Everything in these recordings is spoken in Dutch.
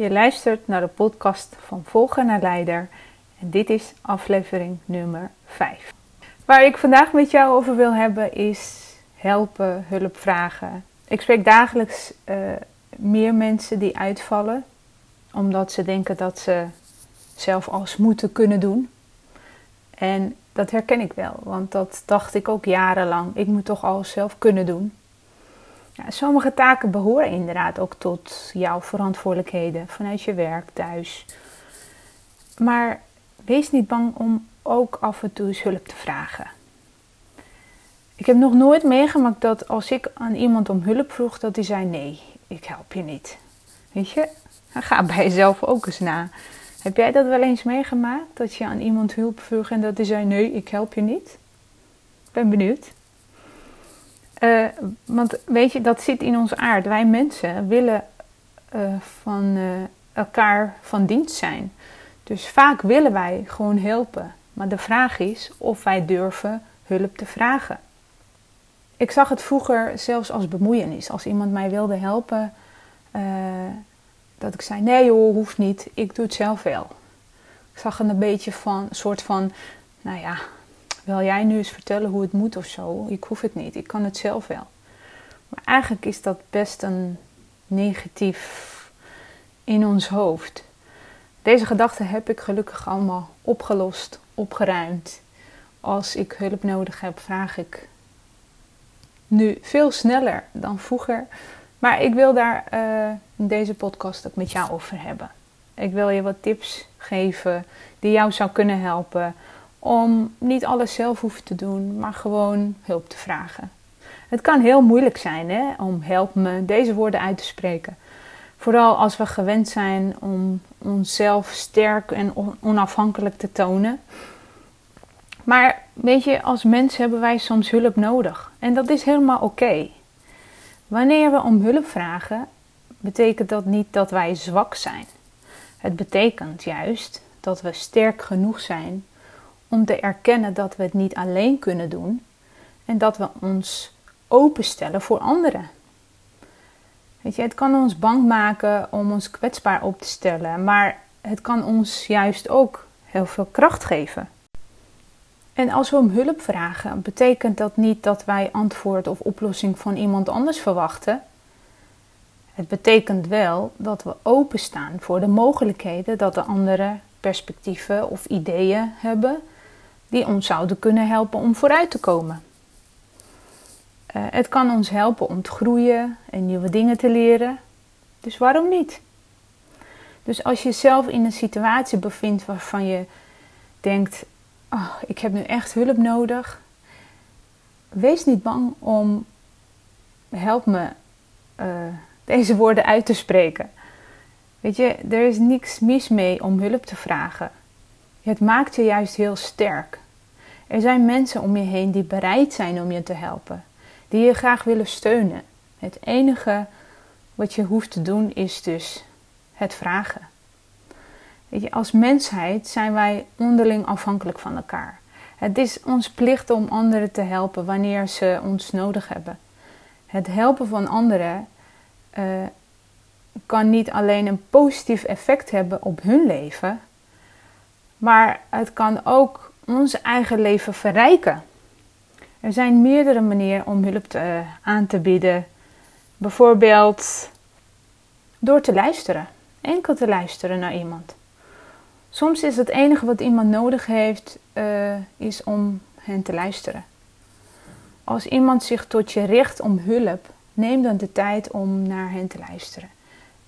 Je luistert naar de podcast van Volger naar Leider en dit is aflevering nummer 5. Waar ik vandaag met jou over wil hebben is helpen, hulp vragen. Ik spreek dagelijks uh, meer mensen die uitvallen omdat ze denken dat ze zelf alles moeten kunnen doen. En dat herken ik wel, want dat dacht ik ook jarenlang. Ik moet toch alles zelf kunnen doen. Sommige taken behoren inderdaad ook tot jouw verantwoordelijkheden vanuit je werk, thuis. Maar wees niet bang om ook af en toe eens hulp te vragen. Ik heb nog nooit meegemaakt dat als ik aan iemand om hulp vroeg, dat hij zei: Nee, ik help je niet. Weet je, ga bij jezelf ook eens na. Heb jij dat wel eens meegemaakt? Dat je aan iemand hulp vroeg en dat hij zei: Nee, ik help je niet? Ik ben benieuwd. Uh, want weet je, dat zit in ons aard. Wij mensen willen uh, van uh, elkaar van dienst zijn. Dus vaak willen wij gewoon helpen. Maar de vraag is of wij durven hulp te vragen. Ik zag het vroeger zelfs als bemoeienis. Als iemand mij wilde helpen, dat ik zei: Nee joh, hoeft niet, ik doe het zelf wel. Ik zag een beetje van, soort van, nou ja, wil jij nu eens vertellen hoe het moet of zo? Ik hoef het niet, ik kan het zelf wel. Maar eigenlijk is dat best een negatief in ons hoofd. Deze gedachten heb ik gelukkig allemaal opgelost, opgeruimd. Als ik hulp nodig heb, vraag ik nu veel sneller dan vroeger. Maar ik wil daar uh, in deze podcast ook met jou over hebben. Ik wil je wat tips geven die jou zou kunnen helpen om niet alles zelf hoeven te doen, maar gewoon hulp te vragen. Het kan heel moeilijk zijn hè, om help me deze woorden uit te spreken. Vooral als we gewend zijn om onszelf sterk en onafhankelijk te tonen. Maar weet je, als mens hebben wij soms hulp nodig. En dat is helemaal oké. Wanneer we om hulp vragen, betekent dat niet dat wij zwak zijn. Het betekent juist dat we sterk genoeg zijn om te erkennen dat we het niet alleen kunnen doen en dat we ons openstellen voor anderen. Weet je, het kan ons bang maken om ons kwetsbaar op te stellen, maar het kan ons juist ook heel veel kracht geven. En als we om hulp vragen, betekent dat niet dat wij antwoord of oplossing van iemand anders verwachten. Het betekent wel dat we openstaan voor de mogelijkheden dat de andere perspectieven of ideeën hebben die ons zouden kunnen helpen om vooruit te komen. Uh, het kan ons helpen om te groeien en nieuwe dingen te leren. Dus waarom niet? Dus als je jezelf in een situatie bevindt waarvan je denkt: oh, ik heb nu echt hulp nodig. Wees niet bang om, help me, uh, deze woorden uit te spreken. Weet je, er is niks mis mee om hulp te vragen. Het maakt je juist heel sterk. Er zijn mensen om je heen die bereid zijn om je te helpen, die je graag willen steunen. Het enige wat je hoeft te doen is dus het vragen. Weet je, als mensheid zijn wij onderling afhankelijk van elkaar. Het is ons plicht om anderen te helpen wanneer ze ons nodig hebben. Het helpen van anderen uh, kan niet alleen een positief effect hebben op hun leven, maar het kan ook ons eigen leven verrijken. Er zijn meerdere manieren om hulp te, uh, aan te bieden. Bijvoorbeeld door te luisteren, enkel te luisteren naar iemand. Soms is het enige wat iemand nodig heeft, uh, is om hen te luisteren. Als iemand zich tot je richt om hulp, neem dan de tijd om naar hen te luisteren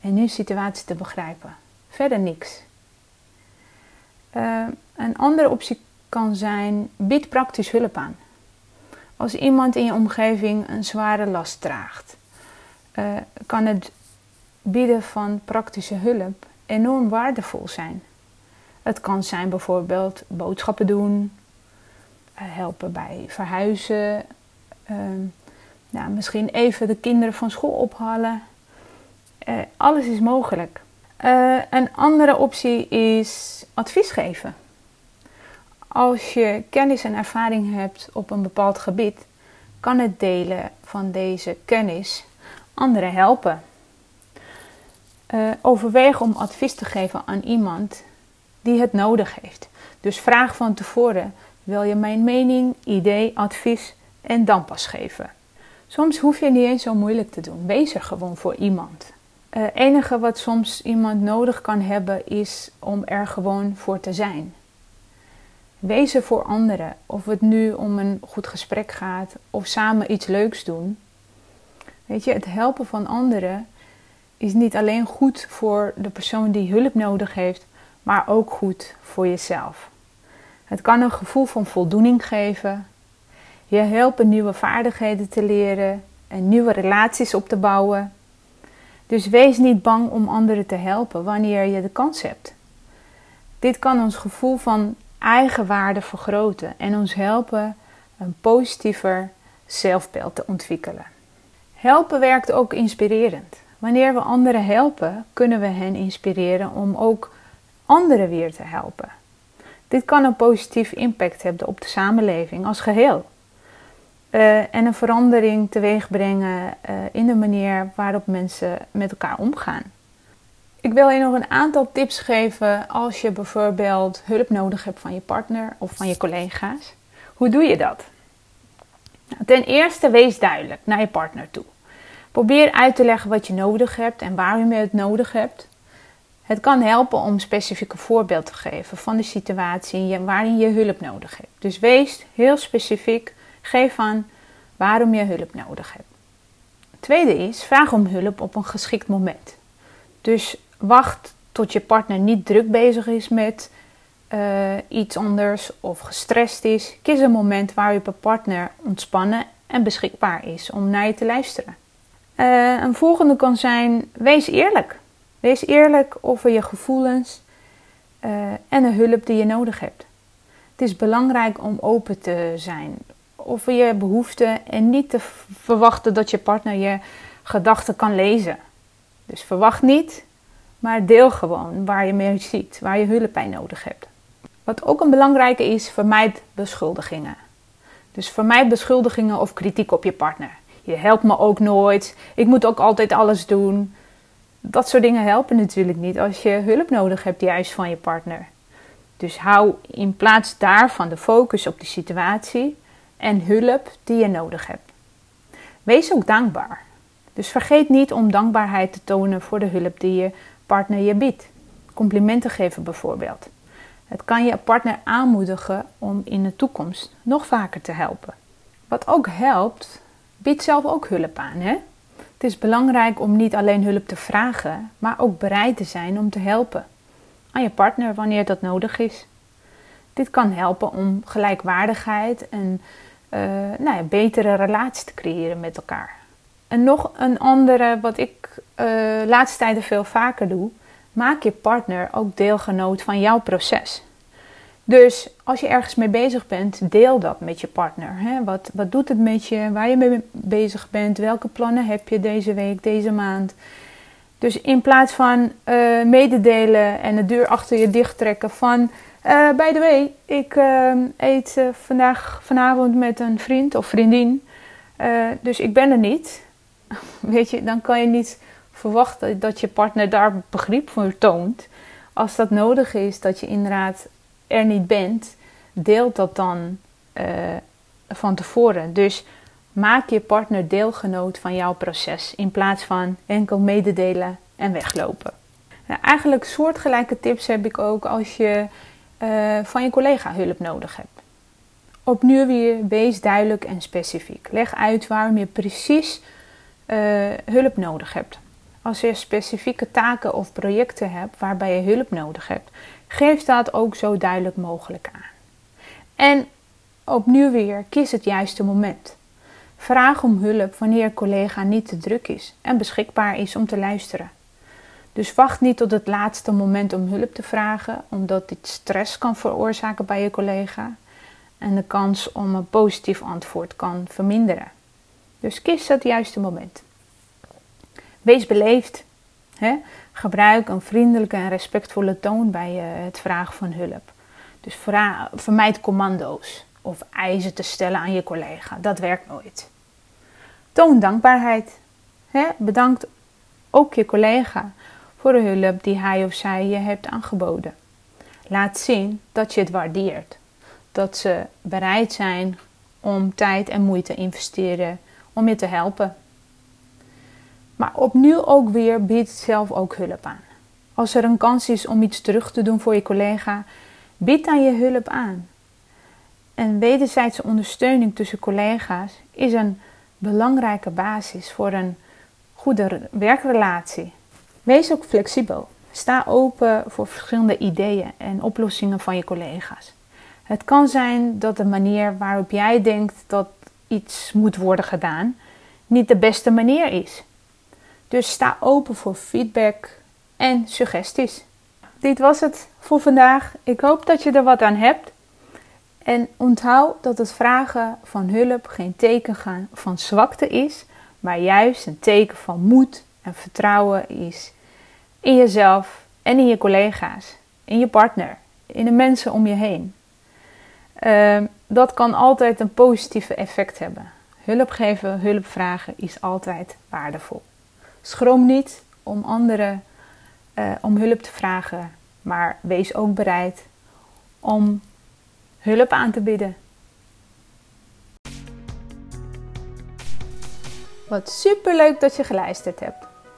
en hun situatie te begrijpen. Verder niks. Uh, een andere optie kan zijn: bied praktisch hulp aan. Als iemand in je omgeving een zware last draagt, uh, kan het bieden van praktische hulp enorm waardevol zijn. Het kan zijn bijvoorbeeld boodschappen doen, eh, helpen bij verhuizen, nou, misschien even de kinderen van school ophalen. Alles is mogelijk. Uh, een andere optie is advies geven. Als je kennis en ervaring hebt op een bepaald gebied, kan het delen van deze kennis anderen helpen. Uh, overweeg om advies te geven aan iemand die het nodig heeft. Dus vraag van tevoren: wil je mijn mening, idee, advies en dan pas geven? Soms hoef je niet eens zo moeilijk te doen. Wees er gewoon voor iemand. Uh, enige wat soms iemand nodig kan hebben is om er gewoon voor te zijn. Wees er voor anderen. Of het nu om een goed gesprek gaat of samen iets leuks doen. Weet je, het helpen van anderen is niet alleen goed voor de persoon die hulp nodig heeft, maar ook goed voor jezelf. Het kan een gevoel van voldoening geven. Je helpt nieuwe vaardigheden te leren en nieuwe relaties op te bouwen. Dus wees niet bang om anderen te helpen wanneer je de kans hebt. Dit kan ons gevoel van eigenwaarde vergroten en ons helpen een positiever zelfbeeld te ontwikkelen. Helpen werkt ook inspirerend. Wanneer we anderen helpen, kunnen we hen inspireren om ook anderen weer te helpen. Dit kan een positief impact hebben op de samenleving als geheel. Uh, en een verandering teweeg brengen uh, in de manier waarop mensen met elkaar omgaan. Ik wil je nog een aantal tips geven als je bijvoorbeeld hulp nodig hebt van je partner of van je collega's. Hoe doe je dat? Nou, ten eerste wees duidelijk naar je partner toe. Probeer uit te leggen wat je nodig hebt en waarom je het nodig hebt. Het kan helpen om specifieke voorbeeld te geven van de situatie waarin je hulp nodig hebt. Dus wees heel specifiek, geef aan waarom je hulp nodig hebt. tweede is, vraag om hulp op een geschikt moment. Dus wacht tot je partner niet druk bezig is met uh, iets anders of gestrest is. Kies een moment waar je partner ontspannen en beschikbaar is om naar je te luisteren. Uh, een volgende kan zijn: wees eerlijk. Wees eerlijk over je gevoelens uh, en de hulp die je nodig hebt. Het is belangrijk om open te zijn over je behoeften en niet te verwachten dat je partner je gedachten kan lezen. Dus verwacht niet, maar deel gewoon waar je mee ziet, waar je hulp bij nodig hebt. Wat ook een belangrijke is, vermijd beschuldigingen. Dus vermijd beschuldigingen of kritiek op je partner. Je helpt me ook nooit. Ik moet ook altijd alles doen. Dat soort dingen helpen natuurlijk niet als je hulp nodig hebt, juist van je partner. Dus hou in plaats daarvan de focus op de situatie en hulp die je nodig hebt. Wees ook dankbaar. Dus vergeet niet om dankbaarheid te tonen voor de hulp die je partner je biedt. Complimenten geven bijvoorbeeld. Het kan je partner aanmoedigen om in de toekomst nog vaker te helpen. Wat ook helpt, bied zelf ook hulp aan. Hè? Het is belangrijk om niet alleen hulp te vragen, maar ook bereid te zijn om te helpen aan je partner wanneer dat nodig is. Dit kan helpen om gelijkwaardigheid en uh, nou betere relatie te creëren met elkaar. En nog een andere, wat ik uh, laatste tijden veel vaker doe, maak je partner ook deelgenoot van jouw proces. Dus als je ergens mee bezig bent, deel dat met je partner. Hè? Wat, wat doet het met je? Waar je mee bezig bent? Welke plannen heb je deze week, deze maand? Dus in plaats van uh, mededelen en de deur achter je dicht trekken van... Uh, by the way, ik uh, eet vandaag, vanavond met een vriend of vriendin. dus ik ben er niet. Weet je, dan kan je niet verwachten dat je partner daar begrip voor toont. Als dat nodig is, dat je inderdaad er niet bent, deelt dat dan van tevoren. Dus maak je partner deelgenoot van jouw proces in plaats van enkel mededelen en weglopen. Nou, eigenlijk soortgelijke tips heb ik ook als je uh, van je collega hulp nodig hebt. Opnieuw weer, wees duidelijk en specifiek. Leg uit waarom je precies uh, hulp nodig hebt. Als je specifieke taken of projecten hebt waarbij je hulp nodig hebt, Geef dat ook zo duidelijk mogelijk aan. En opnieuw weer, kies het juiste moment. Vraag om hulp wanneer een collega niet te druk is en beschikbaar is om te luisteren. Dus wacht niet tot het laatste moment om hulp te vragen, omdat dit stress kan veroorzaken bij je collega en de kans om een positief antwoord kan verminderen. Dus kies het juiste moment. Wees beleefd. Hè? Gebruik een vriendelijke en respectvolle toon bij eh, het vragen van hulp. Dus vermijd commando's of eisen te stellen aan je collega. Dat werkt nooit. Toon dankbaarheid. Hè? Bedankt ook je collega voor de hulp die hij of zij je hebt aangeboden. Laat zien dat je het waardeert. Dat ze bereid zijn om tijd en moeite te investeren om je te helpen. Maar opnieuw ook weer bied zelf ook hulp aan. Als er een kans is om iets terug te doen voor je collega, bied dan je hulp aan. En wederzijdse ondersteuning tussen collega's is een belangrijke basis voor een goede werkrelatie. Wees ook flexibel. Sta open voor verschillende ideeën en oplossingen van je collega's. Het kan zijn dat de manier waarop jij denkt dat iets moet worden gedaan niet de beste manier is. Dus sta open voor feedback en suggesties. Dit was het voor vandaag. Ik hoop dat je er wat aan hebt. En onthoud dat het vragen van hulp geen teken van zwakte is, maar juist een teken van moed en vertrouwen is in jezelf en in je collega's, in je partner, in de mensen om je heen. Ehm, dat kan altijd een positieve effect hebben. Hulp geven, hulp vragen is altijd waardevol. Schroom niet om anderen uh, om hulp te vragen, maar wees ook bereid om hulp aan te bieden. Wat super leuk dat je geluisterd hebt.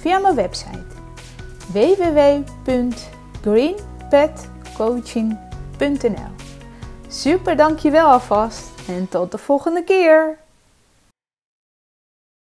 via mijn website www.greenpetcoaching.nl Super dankjewel alvast en tot de volgende keer!